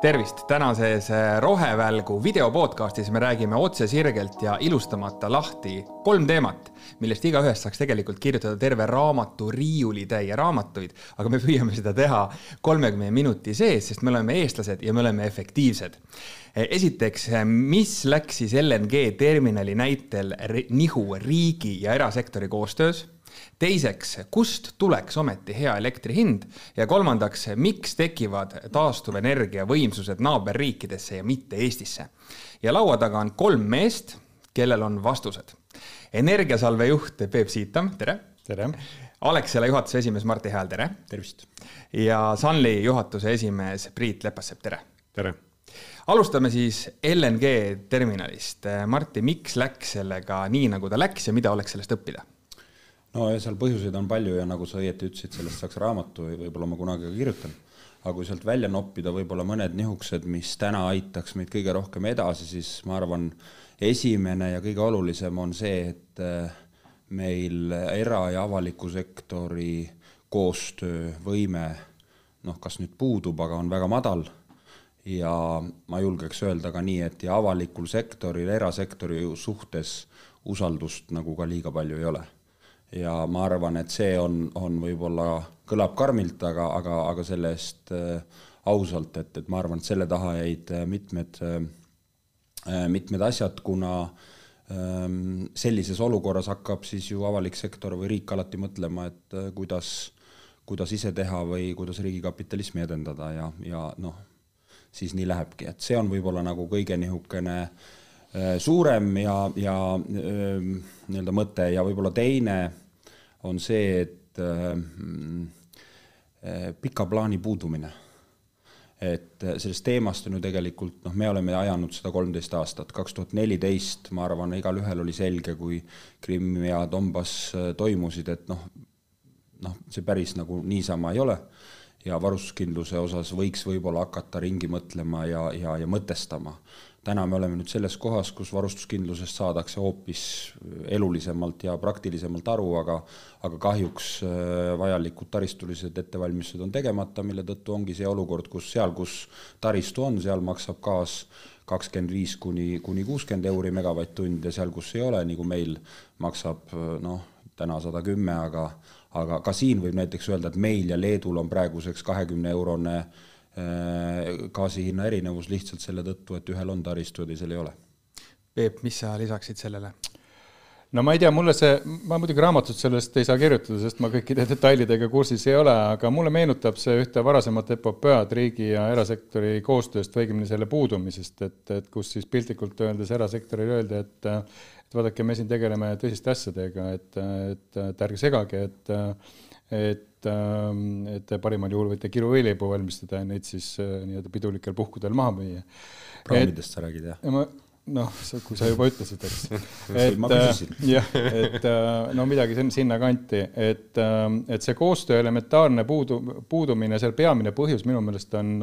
tervist, tänases äh, Rohevälgu videopodcastis me räägime otse sirgelt ja ilustamata lahti kolm teemat, millest igaühest saaks tegelikult kirjutada terve raamatu riiulitäie raamatuid, aga me püüame seda teha kolmekümne minuti sees, sest me oleme eestlased ja me oleme efektiivsed. Äh, esiteks, äh, mis läks siis LNG terminali näitel nihu riigi ja erasektori koostöös teiseks, kust tuleks ometi hea elektri hind ja kolmandaks, miks tekivad taastuvenergia võimsused naaberriikidesse ja mitte Eestisse. ja laua taga on kolm meest, kellel on vastused. energiasalve juht Peep Siitam, tere. tere. Alexela juhatuse esimees Martti Hääl, tere. tervist. ja Sunly juhatuse esimees Priit Lepassepp, tere. tere alustame siis LNG terminalist. Martti, miks läks sellega nii, nagu ta läks ja mida oleks sellest õppida? No ja seal põhjuseid on palju ja nagu sa õieti ütlesid, sellest saaks raamatu või võib-olla ma kunagi ka kirjutan. aga kui sealt välja noppida võib-olla mõned nihukesed, mis täna aitaks meid kõige rohkem edasi, siis ma arvan, esimene ja kõige olulisem on see, et eh, meil era- ja avaliku sektori koostöövõime noh, kas nüüd puudub, aga on väga madal ja ma julgeks öelda ka nii, et ja avalikul sektoril, erasektori suhtes usaldust nagu ka liiga palju ei ole ja ma arvan, et see on, on võib-olla, kõlab karmilt, aga, aga, aga selle eest äh, ausalt, et, et ma arvan, et selle taha jäid äh, mitmed äh,, mitmed asjad, kuna ähm, sellises olukorras hakkab siis ju avalik sektor või riik alati mõtlema, et kuidas, kuidas ise teha või kuidas riigikapitalismi edendada ja, ja noh, siis nii lähebki, et see on võib-olla nagu kõige niisugune Äh, suurem ja, ja ähm, nii-öelda mõte. Ja võib-olla teine on see, et äh, äh, pika plaani puudumine. et sellest teemast on ju tegelikult noh, me oleme ajanud seda kolmteist aastat, kaks tuhat neliteist, ma arvan, igalühel oli selge, kui Krimm ja Donbass toimusid, et noh, noh, see päris nagu niisama ei ole ja varustuskindluse osas võiks võib-olla hakata ringi mõtlema ja, ja, ja mõtestama. Täna me oleme nüüd selles kohas, kus varustuskindlusest saadakse hoopis elulisemalt ja praktilisemalt aru, aga aga kahjuks äh, vajalikud taristulised ettevalmistused on tegemata, mille tõttu ongi see olukord, kus seal, kus taristu on, seal maksab gaas kakskümmend viis kuni, kuni kuuskümmend euri megavatt-tund ja seal, kus ei ole, nagu meil, maksab äh, noh, täna sada kümme, aga aga ka siin võib näiteks öelda, et meil ja Leedul on praeguseks kahekümne eurone äh, gaasi hinna erinevus lihtsalt selle tõttu, et ühel on taristu ja teisel ei ole. Peep, mis sa lisaksid sellele? no ma ei tea, mulle see, ma muidugi raamatut sellest ei saa kirjutada, sest ma kõikide detailidega kursis ei ole, aga mulle meenutab see ühte varasemat epopöad riigi ja erasektori koostööst või õigemini selle puudumisest, et, et kus siis piltlikult öeldes erasektorile öeldi, et et vaadake, me siin tegeleme tõsiste asjadega, et, et, et ärge segage, et et, et parimal juhul võite kiluõileibu valmistada ja neid siis äh, nii-öelda pidulikel puhkudel maha müüa. praamidest sa räägid, jah? Noh, kui sa juba ütlesid, eks. et äh, jah, et äh, no midagi sinna kanti, et, et see koostöö elementaarne puudu, puudumine, seal peamine põhjus minu meelest on,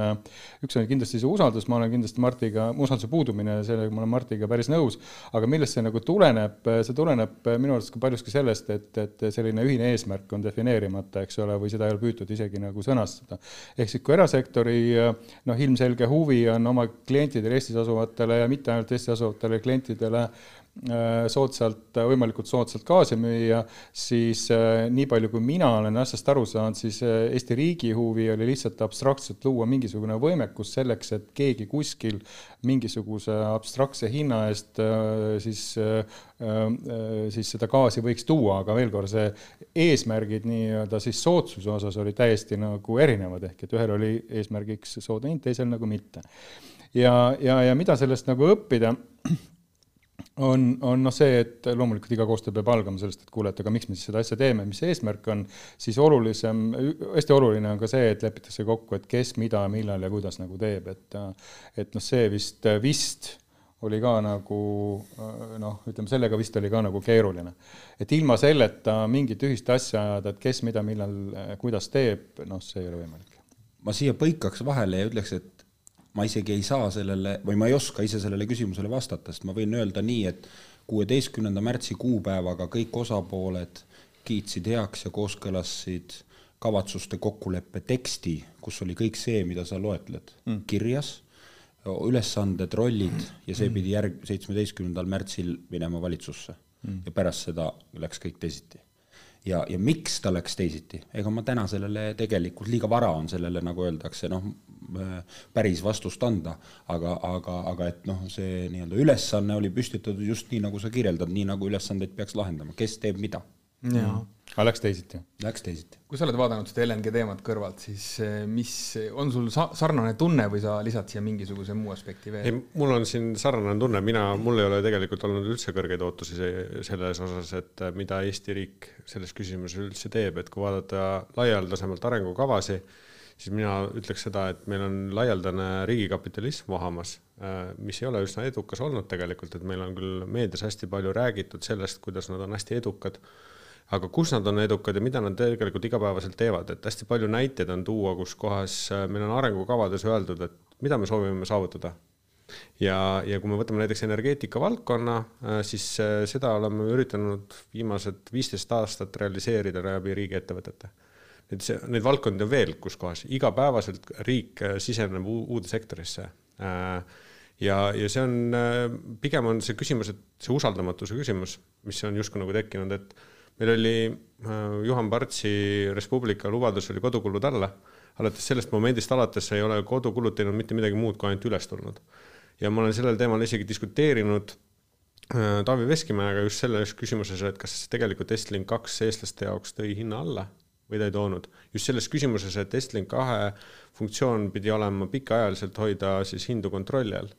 üks on kindlasti see usaldus, ma olen kindlasti Martiga, usalduse puudumine, sellega ma olen Martiga päris nõus, aga millest see nagu tuleneb, see tuleneb minu arust ka paljuski sellest, et, et selline ühine eesmärk on defineerimata, eks ole, või seda ei ole püütud isegi nagu sõnastada. ehk siis, kui erasektori noh, ilmselge huvi on oma klientidele Eestis asuvatele ja mitte ainult Eestis asuvatele klientidele äh, soodsalt, võimalikult soodsalt gaasi müüa, siis äh, nii palju, kui mina olen asjast aru saanud, siis äh, Eesti riigi huvi oli lihtsalt abstraktselt luua mingisugune võimekus selleks, et keegi kuskil mingisuguse abstraktse hinna eest siis, siis seda gaasi võiks tuua, aga veel kord, see eesmärgid nii-öelda siis soodsuse osas olid täiesti nagu erinevad, ehk et ühel oli eesmärgiks soodne hind, teisel nagu mitte ja, ja, ja mida sellest nagu õppida, on, on noh, see, et loomulikult iga koostöö peab algama sellest, et kuule, et aga miks me siis seda asja teeme, mis see eesmärk on, siis olulisem, hästi oluline on ka see, et lepitakse kokku, et kes, mida, millal ja kuidas nagu teeb, et et noh, see vist, vist oli ka nagu noh, ütleme sellega vist oli ka nagu keeruline. et ilma selleta mingit ühist asja ajada, et kes, mida, millal, kuidas teeb, noh, see ei ole võimalik. ma siia põikaks vahele ja ütleks, et ma isegi ei saa sellele või ma ei oska ise sellele küsimusele vastata, sest ma võin öelda nii, et kuueteistkümnenda märtsi kuupäevaga kõik osapooled kiitsid heaks ja kooskõlastasid kavatsuste kokkuleppe teksti, kus oli kõik see, mida sa loetled mm., kirjas ülesanded, rollid ja see pidi järg, seitsmeteistkümnendal märtsil minema valitsusse mm. ja pärast seda läks kõik teisiti ja, ja miks ta läks teisiti, ega ma täna sellele tegelikult, liiga vara on sellele, nagu öeldakse, noh, päris vastust anda, aga, aga, aga et noh, see nii-öelda ülesanne oli püstitatud just nii, nagu sa kirjeldad, nii nagu ülesandeid peaks lahendama, kes teeb mida jaa, aga läks teisiti? Läks teisiti. kui sa oled vaadanud seda LNG teemat kõrvalt, siis eh, mis, on sul sa-, sarnane tunne või sa lisad siia mingisuguse muu aspekti veel? ei, mul on siin sarnane tunne, mina, mul ei ole tegelikult olnud üldse kõrgeid ootusi selles osas, et eh, mida Eesti riik selles küsimuses üldse teeb, et kui vaadata laialdasemalt arengukavasid, siis mina ütleks seda, et meil on laialdane riigikapitalism vohamas, eh, mis ei ole üsna edukas olnud tegelikult, et meil on küll meedias hästi palju räägitud sellest, kuidas nad on hästi edukad aga kus nad on edukad ja mida nad tegelikult igapäevaselt teevad, et hästi palju näiteid on tuua, kus kohas äh, meil on arengukavades öeldud, et mida me soovime saavutada. ja, ja kui me võtame näiteks energeetika valdkonna, äh, siis äh, seda oleme üritanud viimased viisteist aastat realiseerida läbi riigiettevõtete. Et see, neid valdkondi on veel, kus kohas igapäevaselt riik siseneb uude sektorisse ja, ja see on, pigem on see küsimus, et see usaldamatuse küsimus, mis on justkui nagu tekkinud, et meil oli äh, Juhan Partsi Res Publica lubadus oli kodukulud alla. alates sellest momendist alates ei ole kodukulud teinud mitte midagi muud, kui ainult üles tulnud. ja ma olen sellel teemal isegi diskuteerinud äh, Taavi Veskimäega just selles küsimuses, et kas tegelikult Estlink kaks eestlaste jaoks tõi hinna alla või ta ei toonud. just selles küsimuses, et Estlink kahe funktsioon pidi olema pikaajaliselt hoida siis hindu kontrolli all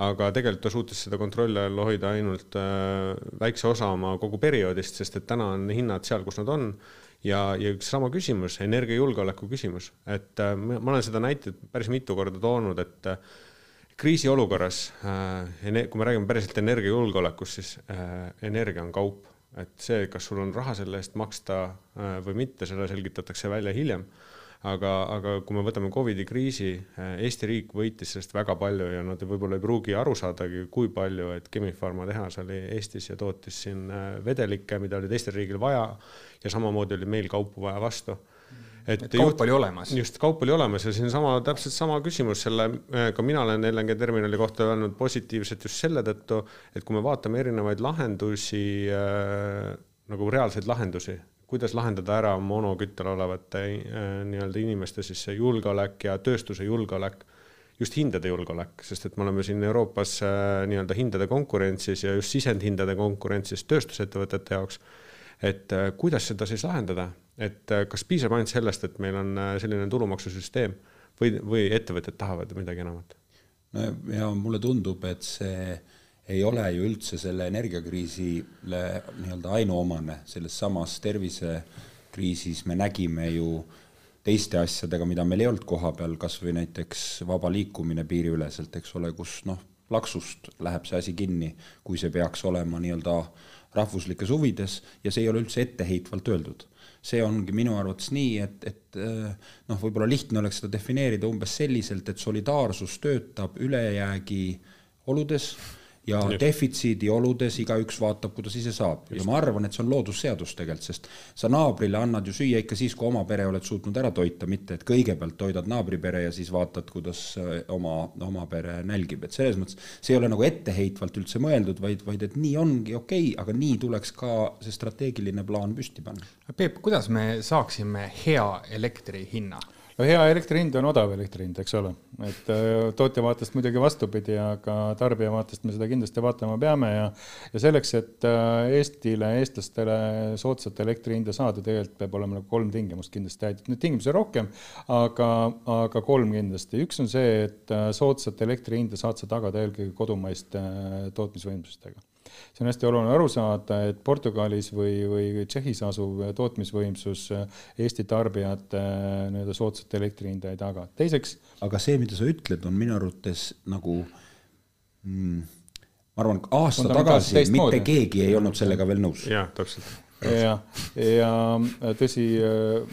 aga tegelikult ta suutis seda kontrolli all hoida ainult äh, väikse osa oma kogu perioodist, sest et täna on hinnad seal, kus nad on. ja, ja üks sama küsimus, energiajulgeoleku küsimus, et äh, ma olen seda näitet päris mitu korda toonud, et äh, kriisiolukorras, kui me räägime päriselt energiajulgeolekust, siis energia on kaup, et see, kas sul on raha selle eest maksta või mitte, selle selgitatakse välja hiljem. Aga, aga kui me võtame Covidi kriisi, eh, Eesti riik võitis sellest väga palju ja nad võib-olla ei pruugi aru saadagi, kui palju, et Chemi-Pharma tehas oli Eestis ja tootis siin eh, vedelikke, mida oli teistel riigil vaja ja samamoodi oli meil kaupu vaja vastu et, et kaup oli olemas. just, kaup oli olemas ja siin sama, täpselt sama küsimus selle, eh, ka mina olen LNG terminali kohta öelnud positiivset just selle tõttu, et kui me vaatame erinevaid lahendusi äh,, nagu reaalseid lahendusi, kuidas lahendada ära monoküttel olevate äh, nii-öelda inimeste siis see julgeolek ja tööstuse julgeolek, just hindade julgeolek, sest et me oleme siin Euroopas äh, nii-öelda hindade konkurentsis ja just sisendhindade konkurentsis tööstusettevõtete jaoks. et äh, kuidas seda siis lahendada, et kas piisab ainult sellest, et meil on selline tulumaksusüsteem või, või ettevõtjad tahavad midagi enamat? ja mulle tundub, et see ei ole ju üldse selle energiakriisile nii-öelda ainuomane, selles samas tervisekriisis me nägime ju teiste asjadega, mida meil ei olnud koha peal, kas või näiteks vaba liikumine piiriüleselt, eks ole, kus noh, plaksust läheb see asi kinni, kui see peaks olema nii-öelda rahvuslikes huvides ja see ei ole üldse etteheitvalt öeldud. See ongi minu arvates nii, et, et noh, võib-olla lihtne oleks seda defineerida umbes selliselt, et solidaarsus töötab ülejäägi oludes ja Just. defitsiidi oludes igaüks vaatab, kuidas ise saab Just. ja ma arvan, et see on loodusseadus tegelikult, sest sa naabrile annad ju süüa ikka siis, kui oma pere oled suutnud ära toita, mitte et kõigepealt toidad naabripere ja siis vaatad, kuidas äh, oma, oma pere nälgib, et selles mõttes see ei ole nagu etteheitvalt üldse mõeldud, vaid, vaid et nii ongi okei okay,, aga nii tuleks ka see strateegiline plaan püsti panna. Peep, kuidas me saaksime hea elektri hinna? No hea elektri hind on odav elektri hind, eks ole, et äh, tootja vaatest muidugi vastupidi, aga tarbija vaatest me seda kindlasti vaatama peame ja ja selleks, et äh, Eestile, eestlastele soodsat elektri hinda saada, tegelikult peab olema nagu kolm tingimust kindlasti täidetud, neid tingimusi on rohkem, aga, aga kolm kindlasti, üks on see, et äh, soodsat elektri hinda saad sa tagada eelkõige kodumaiste tootmisvõimsustega see on hästi oluline aru saada, et Portugalis või, või Tšehhis asuv tootmisvõimsus Eesti tarbijate nii-öelda soodsat elektri hinda ei taga. teiseks. aga see, mida sa ütled, on minu arvates nagu mm, ma arvan, aasta tagasi mitte keegi ei olnud sellega veel nõus. jah, täpselt ja, ja tõsi,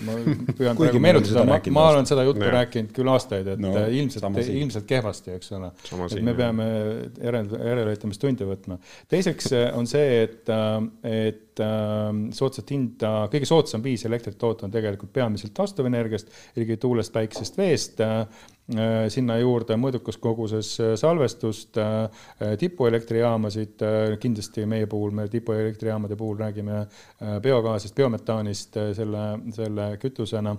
ma püüan praegu meenutada, ma, ma olen seda juttu ja. rääkinud küll aastaid, et no, ilmselt, ilmselt kehvasti, eks ole. et me peame järel, järeleaitamistunde võtma. teiseks on see, et, et soodsat hinda, kõige soodsam viis elektrit toota on tegelikult peamiselt taastuvenergiast, eelkõige tuulest, päiksest, veest sinna juurde mõõdukas koguses salvestust, tipuelektrijaamasid, kindlasti meie puhul, me tipuelektrijaamade puhul räägime biogaasist, biometaanist selle, selle kütusena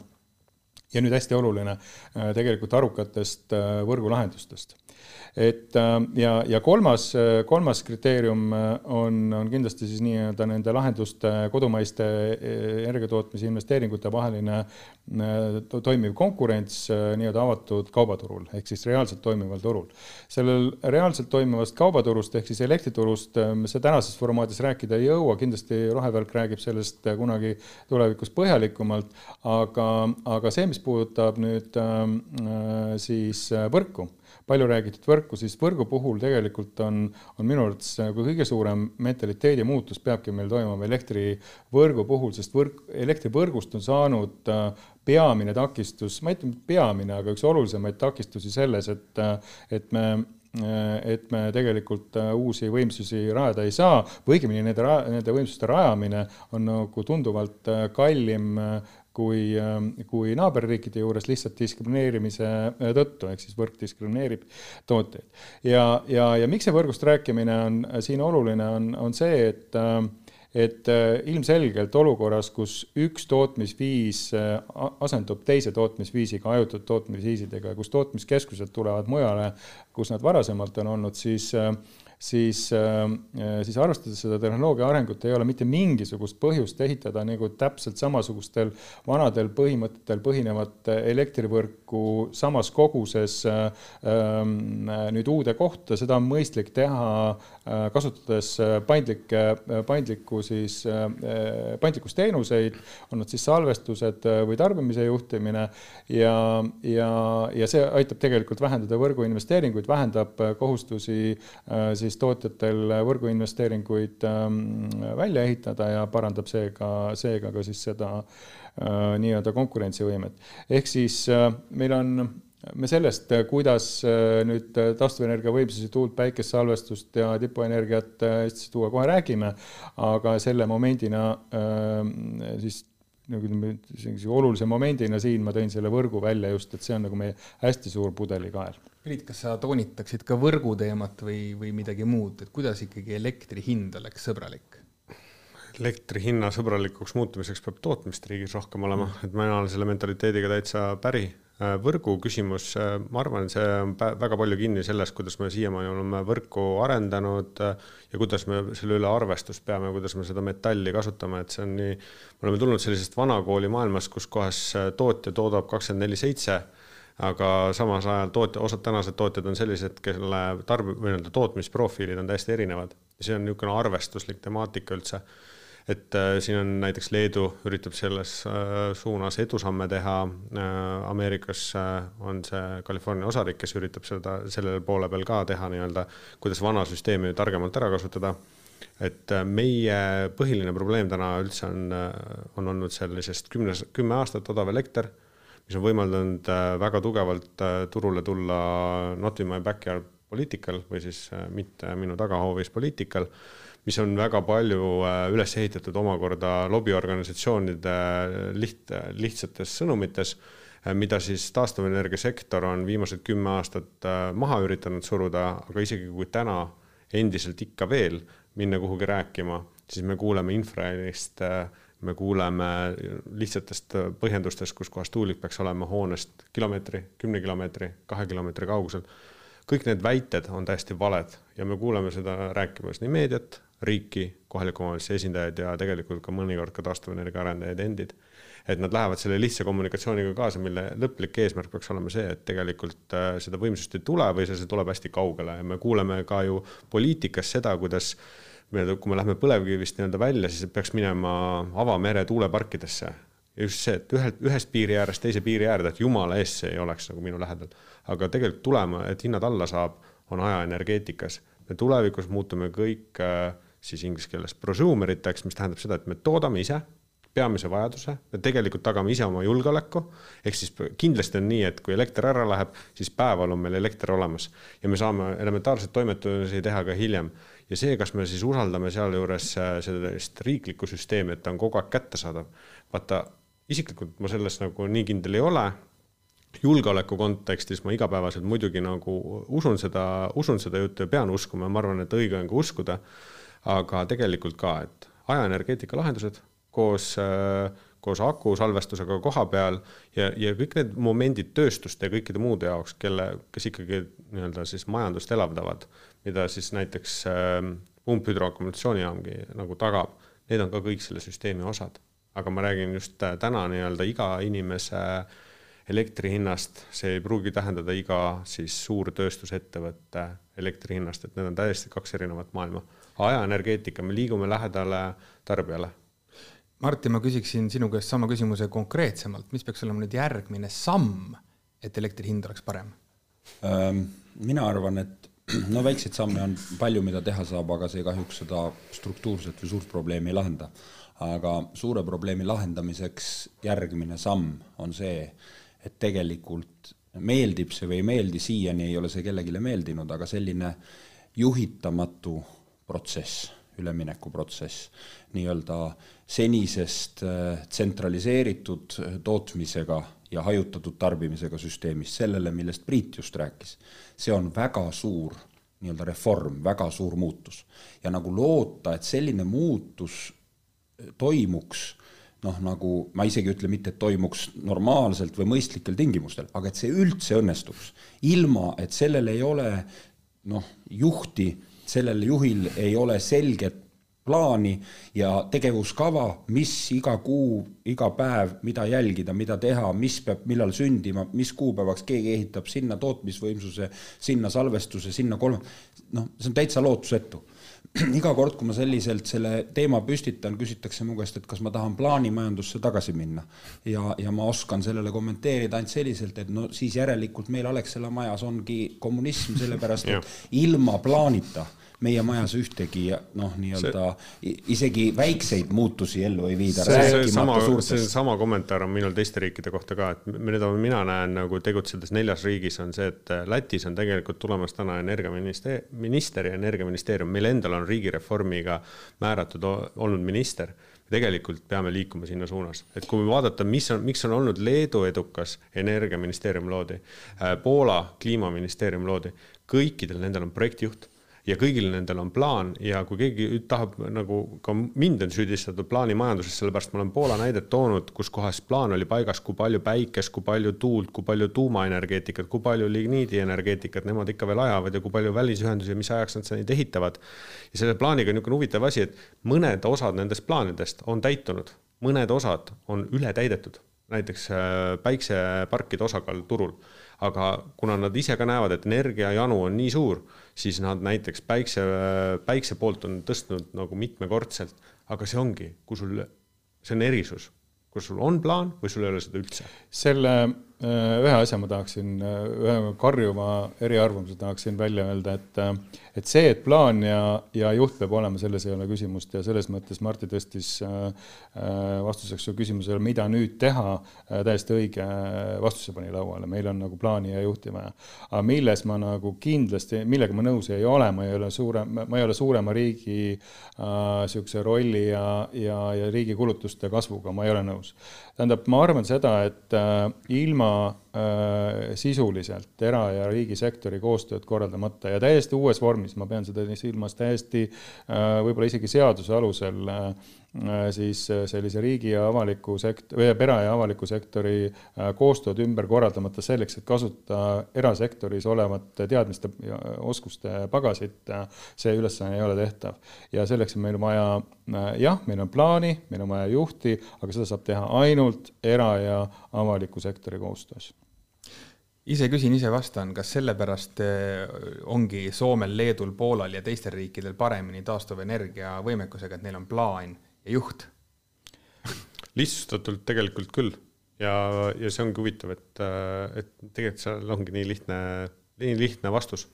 ja nüüd hästi oluline, tegelikult arukatest võrgulahendustest et äh, ja, ja kolmas, äh, kolmas kriteerium äh, on, on kindlasti siis nii-öelda nende lahenduste, kodumaiste energiatootmise investeeringute vaheline toimiv konkurents nii-öelda avatud kaubaturul ehk siis reaalselt toimival turul. sellel reaalselt toimivast kaubaturust ehk siis elektriturust me see tänases formaadis rääkida ei jõua, kindlasti Rohevälk räägib sellest kunagi tulevikus põhjalikumalt, aga, aga see, mis puudutab nüüd äh, siis võrku. Palju räägitud võrku, siis võrgu puhul tegelikult on, on minu arvates nagu kõige suurem mentaliteedi muutus peabki meil toimuma elektrivõrgu puhul, sest võrk, elektrivõrgust on saanud äh, peamine takistus, ma ei ütle peamine, aga üks olulisemaid takistusi selles, et, äh, et me äh, et me tegelikult uusi võimsusi rajada ei saa või õigemini nende, nende võimsuste rajamine on nagu tunduvalt kallim kui, ähm, kui naaberriikide juures lihtsalt diskrimineerimise äh, tõttu, ehk siis võrk diskrimineerib tootjaid. ja, ja, ja miks see võrgust rääkimine on siin oluline, on, on see, et ähm, et äh, ilmselgelt olukorras, kus üks tootmisviis äh, asendub teise tootmisviisiga, hajutatud tootmisviisidega, kus tootmiskeskused tulevad mujale, kus nad varasemalt on olnud, siis, äh, siis arvestades seda tehnoloogia arengut, ei ole mitte mingisugust põhjust ehitada nagu täpselt samasugustel vanadel põhimõtetel põhinevat elektrivõrku samas koguses ähm, nüüd uude kohta, seda on mõistlik teha äh, kasutades paindlikke, paindlikku siis, äh, paindlikkusteenuseid, on nad siis salvestused või tarbimise juhtimine. Ja, ja, ja see aitab tegelikult vähendada võrgu investeeringuid, vähendab kohustusi siis siis tootjatel võrguinvesteeringuid ähm, välja ehitada ja parandab seega, seega ka siis seda äh, nii-öelda konkurentsivõimet. ehk siis äh, meil on me sellest, kuidas äh, nüüd taastuvenergia võimsusi, tuult, päikest, salvestust ja tipuenergiat Eestisse tuua, kohe räägime, aga selle momendina siis nagu ütleme, sellise olulise momendina siin ma tõin selle võrgu välja just, et see on nagu meie hästi suur pudelikael Priit, kas sa toonitaksid ka võrgu teemat või, või midagi muud, et kuidas ikkagi elektri hind oleks sõbralik? Elektri hinna sõbralikuks muutumiseks peab tootmist riigis rohkem olema, et mina olen selle mentaliteediga täitsa päri. Äh, võrgu küsimus, äh, ma arvan, see on väga palju kinni selles, kuidas me siiamaani oleme võrku arendanud äh, ja kuidas me selle üle arvestust peame, kuidas me seda metalli kasutame, et see on nii, me oleme tulnud sellisest vanakooli maailmast, kus kohas tootja toodab kakskümmend neli seitse aga samas ajal tootja, osad tänased tootjad on sellised, kelle tarb- või nii-öelda tootmisprofiilid on täiesti erinevad. see on niisugune arvestuslik temaatika üldse. Et äh, siin on näiteks Leedu üritab selles äh, suunas edusamme teha äh,. Ameerikas on see California osarik, kes üritab seda selle poole peal ka teha nii-öelda, kuidas vana süsteemi targemalt ära kasutada et meie põhiline probleem täna üldse on, on olnud sellisest kümnes, kümme aastat odav elekter mis on võimaldanud väga tugevalt turule tulla not in my backyard poliitikal või siis mitte minu tagahoovis poliitikal, mis on väga palju üles ehitatud omakorda lobiorganisatsioonide liht, lihtsates sõnumites, mida siis taastuvenergia sektor on viimased kümme aastat maha üritanud suruda, aga isegi kui täna endiselt ikka veel minna kuhugi rääkima, siis me kuuleme infrahelist äh, me kuuleme lihtsatest põhjendustest, kus kohas tuulik peaks olema hoonest kilomeetri, kümne kilomeetri, kahe kilomeetri kaugusel. kõik need väited on täiesti valed ja me kuuleme seda rääkimas nii meediat, riiki, kohaliku omavalitsuse esindajaid ja tegelikult ka mõnikord ka taastuvenergia arendajaid endid. et nad lähevad selle lihtsa kommunikatsiooniga kaasa, mille lõplik eesmärk peaks olema see, et tegelikult äh, seda võimsust ei tule või see tuleb hästi kaugele ja me kuuleme ka ju poliitikas seda, kuidas nii-öelda, kui me läheme põlevkivist nii-öelda välja, siis peaks minema avamere tuuleparkidesse. ja just see, et ühelt, ühest piiri äärest teise piiri äärde, et jumala eest see ei oleks nagu minu lähedal. aga tegelikult tulema, et hinnad alla saab, on ajaenergeetikas. me tulevikus muutume kõik äh, siis inglise keeles prosumer iteks, mis tähendab seda, et me toodame ise peamise vajaduse, me tegelikult tagame ise oma julgeoleku, ehk siis kindlasti on nii, et kui elekter ära läheb, siis päeval on meil elekter olemas ja me saame elementaarseid toimetusi teha ka hiljem ja see, kas me siis usaldame sealjuures äh, sellist riiklikku süsteemi, et ta on kogu aeg kättesaadav. vaata, isiklikult ma selles nagu nii kindel ei ole. julgeoleku kontekstis ma igapäevaselt muidugi nagu usun seda, usun seda juttu ja pean uskuma ja ma arvan, et õige on ka uskuda. Aga tegelikult ka, et ajaenergeetika lahendused koos äh, koos aku salvestusega koha peal ja, ja kõik need momendid tööstuste ja kõikide muude jaoks, kelle, kes ikkagi nii-öelda siis majandust elavdavad, mida siis näiteks äh, pumphüdroakumulatsioonijaamgi nagu tagab, need on ka kõik selle süsteemi osad. aga ma räägin just äh, täna nii-öelda iga inimese elektri hinnast, see ei pruugi tähendada iga siis suurtööstusettevõtte elektri hinnast, et need on täiesti kaks erinevat maailma. ajaenergeetika, me liigume lähedale tarbijale Martin, ma küsiksin sinu käest sama küsimuse konkreetsemalt, mis peaks olema nüüd järgmine samm, et elektri hind oleks parem? Mina arvan, et no väikseid samme on palju, mida teha saab, aga see kahjuks seda struktuurset või suurt probleemi ei lahenda. aga suure probleemi lahendamiseks järgmine samm on see, et tegelikult meeldib see või ei meeldi, siiani ei ole see kellelegi meeldinud, aga selline juhitamatu protsess üleminekuprotsess nii-öelda senisest äh, tsentraliseeritud äh, tootmisega ja hajutatud tarbimisega süsteemist sellele, millest Priit just rääkis. see on väga suur nii-öelda reform, väga suur muutus. ja nagu loota, et selline muutus äh, toimuks noh, nagu ma isegi ütlen mitte, et toimuks normaalselt või mõistlikel tingimustel, aga et see üldse õnnestuks, ilma et sellel ei ole noh, juhti sellel juhil ei ole selget plaani ja tegevuskava, mis iga kuu, iga päev, mida jälgida, mida teha, mis peab millal sündima, mis kuupäevaks keegi ehitab sinna tootmisvõimsuse, sinna salvestuse, sinna kolm-, noh, see on täitsa lootusetu iga kord, kui ma selliselt selle teema püstitan, küsitakse mu käest, et kas ma tahan plaanimajandusse tagasi minna. ja, ja ma oskan sellele kommenteerida ainult selliselt, et no siis järelikult meil Alexela majas ongi kommunism, sellepärast et ilma plaanita meie majas ühtegi noh, nii-öelda isegi väikseid muutusi ellu ei viida. see, sama, sama kommentaar on minul teiste riikide kohta ka, et mida mina näen nagu tegutsedes neljas riigis, on see, et Lätis on tegelikult tulemas täna energiaminister, minister ja energiaministeerium, meil endal on riigireformiga määratud olnud minister tegelikult peame liikuma sinna suunas, et kui vaadata, mis on, miks on olnud Leedu edukas energiaministeerium loodi, Poola kliimaministeerium loodi, kõikidel nendel on projektijuht ja kõigil nendel on plaan ja kui keegi tahab nagu ka mind on süüdistatud plaanimajanduses, sellepärast ma olen Poola näidet toonud, kus kohas plaan oli paigas, kui palju päikest, kui palju tuult, kui palju tuumaenergeetikat, kui palju ligniidienergeetikat nemad ikka veel ajavad ja kui palju välisühendusi ja mis ajaks nad neid ehitavad. ja selle plaaniga on niisugune huvitav asi, et mõned osad nendest plaanidest on täitunud, mõned osad on ületäidetud, näiteks äh, päikseparkide osakaal turul aga kuna nad ise ka näevad, et energiajanu on nii suur, siis nad näiteks päikse, päikse poolt on tõstnud nagu mitmekordselt, aga see ongi, kui sul, see on erisus, kus sul on plaan või sul ei ole seda üldse. selle Äh, ühe asja ma tahaksin, äh, ühe karjuva eriarvamuse tahaksin välja öelda, et äh, et see, et plaan ja, ja juht peab olema, selles ei ole küsimust ja selles mõttes Martti tõstis vastuseks su küsimusele, mida nüüd teha, täiesti õige vastuse pani lauale, meil on nagu plaani ja juhti vaja. aga milles ma nagu kindlasti, millega ma nõus ei ole, ma ei ole suurem, ma ei ole suurema riigi niisuguse äh, rolli ja, ja, ja riigi kulutuste kasvuga, ma ei ole nõus. tähendab, ma arvan seda, et äh, ilma äh, sisuliselt era- ja riigisektori koostööd korraldamata ja täiesti uues vormis, ma pean seda silmas täiesti äh, võib-olla isegi seaduse alusel äh, Äh, siis äh, sellise riigi ja avaliku sekt-, või pera- ja avaliku sektori äh, koostööd ümber korraldamata selleks, et kasutada erasektoris olevat teadmiste ja oskuste pagasit, see ülesanne ei ole tehtav. ja selleks on meil vaja, jah, meil on plaani, meil on vaja juhti, aga seda saab teha ainult era- ja avaliku sektori koostöös ise küsin, ise vastan, kas sellepärast ongi Soomel, Leedul, Poolal ja teistel riikidel paremini taastuvenergia võimekusega, et neil on plaan ja juht? lihtsustatult tegelikult küll ja, ja see ongi huvitav, et, et tegelikult seal ongi nii lihtne, nii lihtne vastus.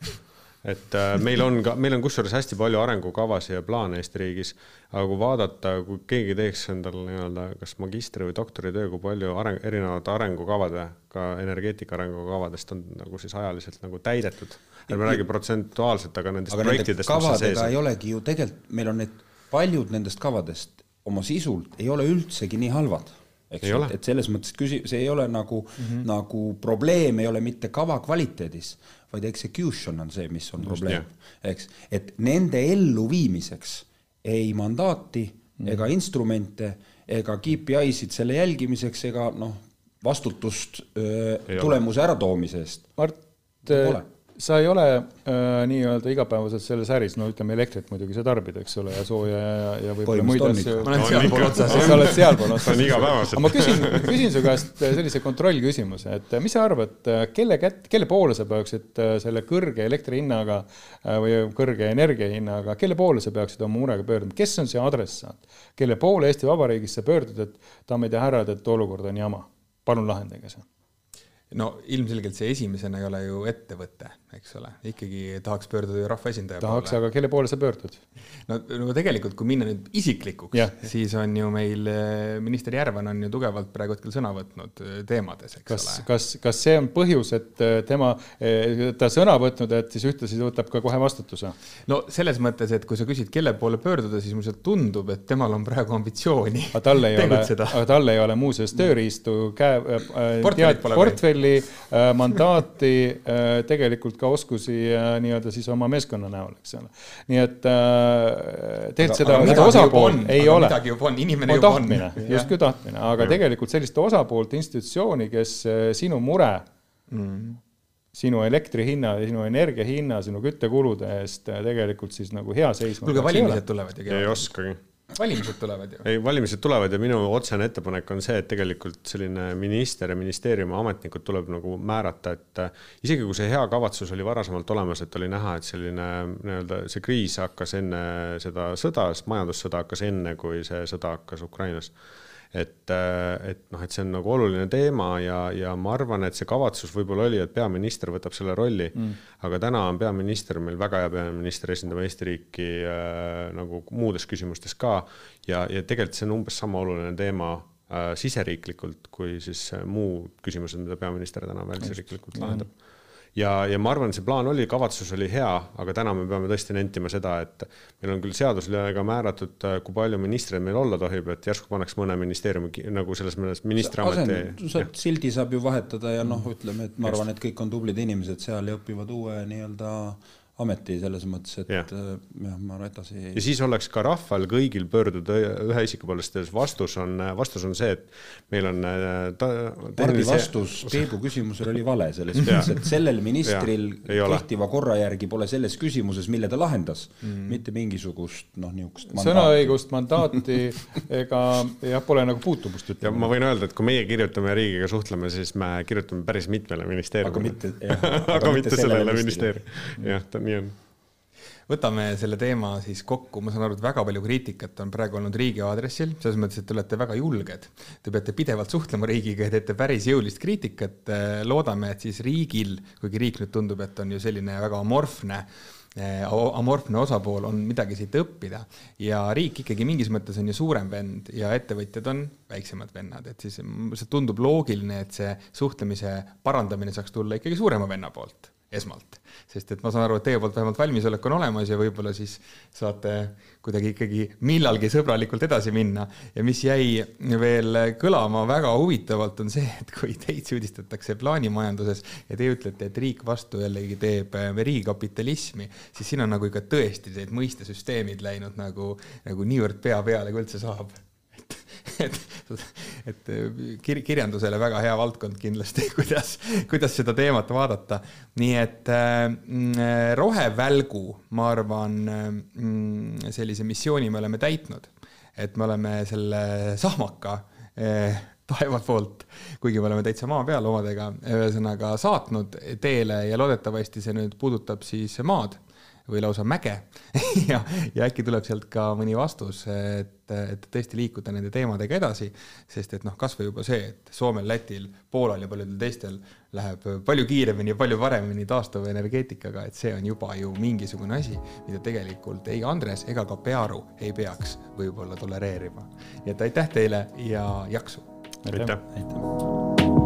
et äh, meil on ka, meil on kusjuures hästi palju arengukavasid ja plaane Eesti riigis, aga kui vaadata, kui keegi teeks endal nii-öelda kas magistri või doktoritöö, kui palju areng, erinevate arengukavade, ka energeetika arengukavadest on nagu siis ajaliselt nagu täidetud. ärme räägi protsentuaalselt, aga nendest aga projektidest. kavadega ei olegi ju tegelikult, meil on need paljud nendest kavadest oma sisult ei ole üldsegi nii halvad eks ju, et selles mõttes küsi-, see ei ole nagu mm, -hmm. nagu probleem ei ole mitte kava kvaliteedis, vaid execution on see, mis on Just, probleem, eks, et nende elluviimiseks ei mandaati mm -hmm. ega instrumente ega KPI-sid selle jälgimiseks ega noh, vastutust öö, tulemuse äratoomise eest. Mart, sa ei ole äh, nii-öelda igapäevaselt selles äris, no ütleme, elektrit muidugi sa tarbid, eks ole, ja sooja ja, ja võib-olla muid asju. ma olen sealpool otsas. sa oled sealpool otsas. igapäevaselt. aga ma küsin, küsin su käest sellise kontrollküsimuse, et mis sa arvad, kelle kätt, kelle poole sa peaksid äh, selle kõrge elektri hinnaga äh, või kõrge energia hinnaga, kelle poole sa peaksid oma murega pöörduma, kes on see adressaat, kelle poole Eesti Vabariigis sa pöördud, et daamid ja härrad, et olukord on jama, palun lahendage see no ilmselgelt see esimesena ei ole ju ettevõte, eks ole, ikkagi tahaks pöörduda ju rahvaesindaja tahaks, aga kelle poole sa pöördud? no, no tegelikult, kui minna nüüd isiklikuks, siis on ju meil eh, minister Järvan on ju tugevalt praegu hetkel sõna võtnud eh, teemades, eks kas, ole. kas, kas see on põhjus, et eh, tema, ta sõna võtnud, et siis ühtlasi võtab ka kohe vastutuse? no selles mõttes, et kui sa küsid, kelle poole pöörduda, siis mulle tundub, et temal on praegu ambitsiooni aga tal ei ole, aga tal ei ole muuseas tööriistu käe äh,, portfelli portfelli, äh, mandaati, äh, tegelikult ka oskusi äh, nii-öelda siis oma meeskonna näol, eks ole. nii et tegelikult seda, seda osapoolt ei ole. midagi juba on, inimene juba on. justkui tahtmine, aga ja. tegelikult sellist osapoolt, institutsiooni, kes sinu mure mm sinu elektri hinna, sinu energia hinna, sinu küttekulude eest tegelikult siis nagu hea seisma. kuulge, valimised tulevad ju. ei oskagi valimised tulevad ju. ei, valimised tulevad ja minu otsene ettepanek on see, et tegelikult selline minister ja ministeeriumi ametnikud tuleb nagu määrata, et äh, isegi kui see hea kavatsus oli varasemalt olemas, et oli näha, et selline nii-öelda see kriis hakkas enne seda sõda, sest majandussõda hakkas enne, kui see sõda hakkas Ukrainas et, äh, et noh, et see on nagu oluline teema ja, ja ma arvan, et see kavatsus võib-olla oli, et peaminister võtab selle rolli mm., aga täna on peaminister meil väga hea peaminister, esindab Eesti riiki äh, nagu muudes küsimustes ka ja, ja tegelikult see on umbes sama oluline teema äh, siseriiklikult kui siis äh, muud küsimused, mida peaminister täna välisriiklikult lahendab. Mm ja, ja ma arvan, see plaan oli, kavatsus oli hea, aga täna me peame tõesti nentima seda, et meil on küll seadusega määratud, kui palju ministreid meil olla tohib, et järsku pannakse mõne ministeeriumi nagu selles mõttes ministriameti. sildi saab ju vahetada ja noh, ütleme, et ma arvan, et kõik on tublid inimesed seal ja õpivad uue nii-öelda ameti selles mõttes, et jah ja, ma arvan edasi. ja siis oleks ka rahval kõigil pöörduda ühe isiku poole, sest vastus on, vastus on see, et meil on äh, ta, tervise... vastus Peebu küsimusele oli vale selles mõttes, et sellel ministril ja, kehtiva korra järgi pole selles küsimuses, mille ta lahendas mm., mitte mingisugust noh, niisugust sõnaõigust, mandaati ega jah, pole nagu puutumust ütleme. ja ma võin öelda, et kui meie kirjutame riigiga suhtleme, siis me kirjutame päris mitmele ministeeriumile. aga mitte, aga, aga mitte sellele ministeeriumile, jah nii on võtame selle teema siis kokku, ma saan aru, et väga palju kriitikat on praegu olnud riigi aadressil, selles mõttes, et te olete väga julged. Te peate pidevalt suhtlema riigiga ja teete päris jõulist kriitikat. loodame, et siis riigil, kuigi riik nüüd tundub, et on ju selline väga amorfne amorfne osapool on midagi siit õppida. Ja riik ikkagi mingis mõttes on ju suurem vend ja ettevõtjad on väiksemad vennad, et siis see tundub loogiline, et see suhtlemise parandamine saaks tulla ikkagi suurema venna poolt esmalt. sest et ma saan aru, et teie poolt vähemalt valmisolek on olemas ja võib-olla siis saate kuidagi ikkagi millalgi sõbralikult edasi minna. ja mis jäi veel kõlama väga huvitavalt, on see, et kui teid süüdistatakse plaanimajanduses ja te ütlete, et riik vastu jällegi teeb äh, riigikapitalismi, siis siin on nagu ikka tõesti need mõistesüsteemid läinud nagu, nagu niivõrd pea peale, kui üldse saab et, et kir-, kirjandusele väga hea valdkond kindlasti, kuidas, kuidas seda teemat vaadata. nii et äh, rohevälgu, ma arvan äh,, sellise missiooni me oleme täitnud, et me oleme selle sahmaka äh, taeva poolt, kuigi me oleme täitsa maa peal omadega, ühesõnaga saatnud teele ja loodetavasti see nüüd puudutab siis maad või lausa mäge ja, ja äkki tuleb sealt ka mõni vastus, et, et tõesti liikuda nende teemadega edasi, sest et noh, kasvõi juba see, et Soomel, Lätil, Poolal ja paljudel teistel läheb palju kiiremini ja palju paremini taastuvenergeetikaga, et see on juba ju mingisugune asi, mida tegelikult ei Andres ega ka Pearu ei peaks võib-olla tolereerima. nii et aitäh teile ja jaksu! aitäh, aitäh.!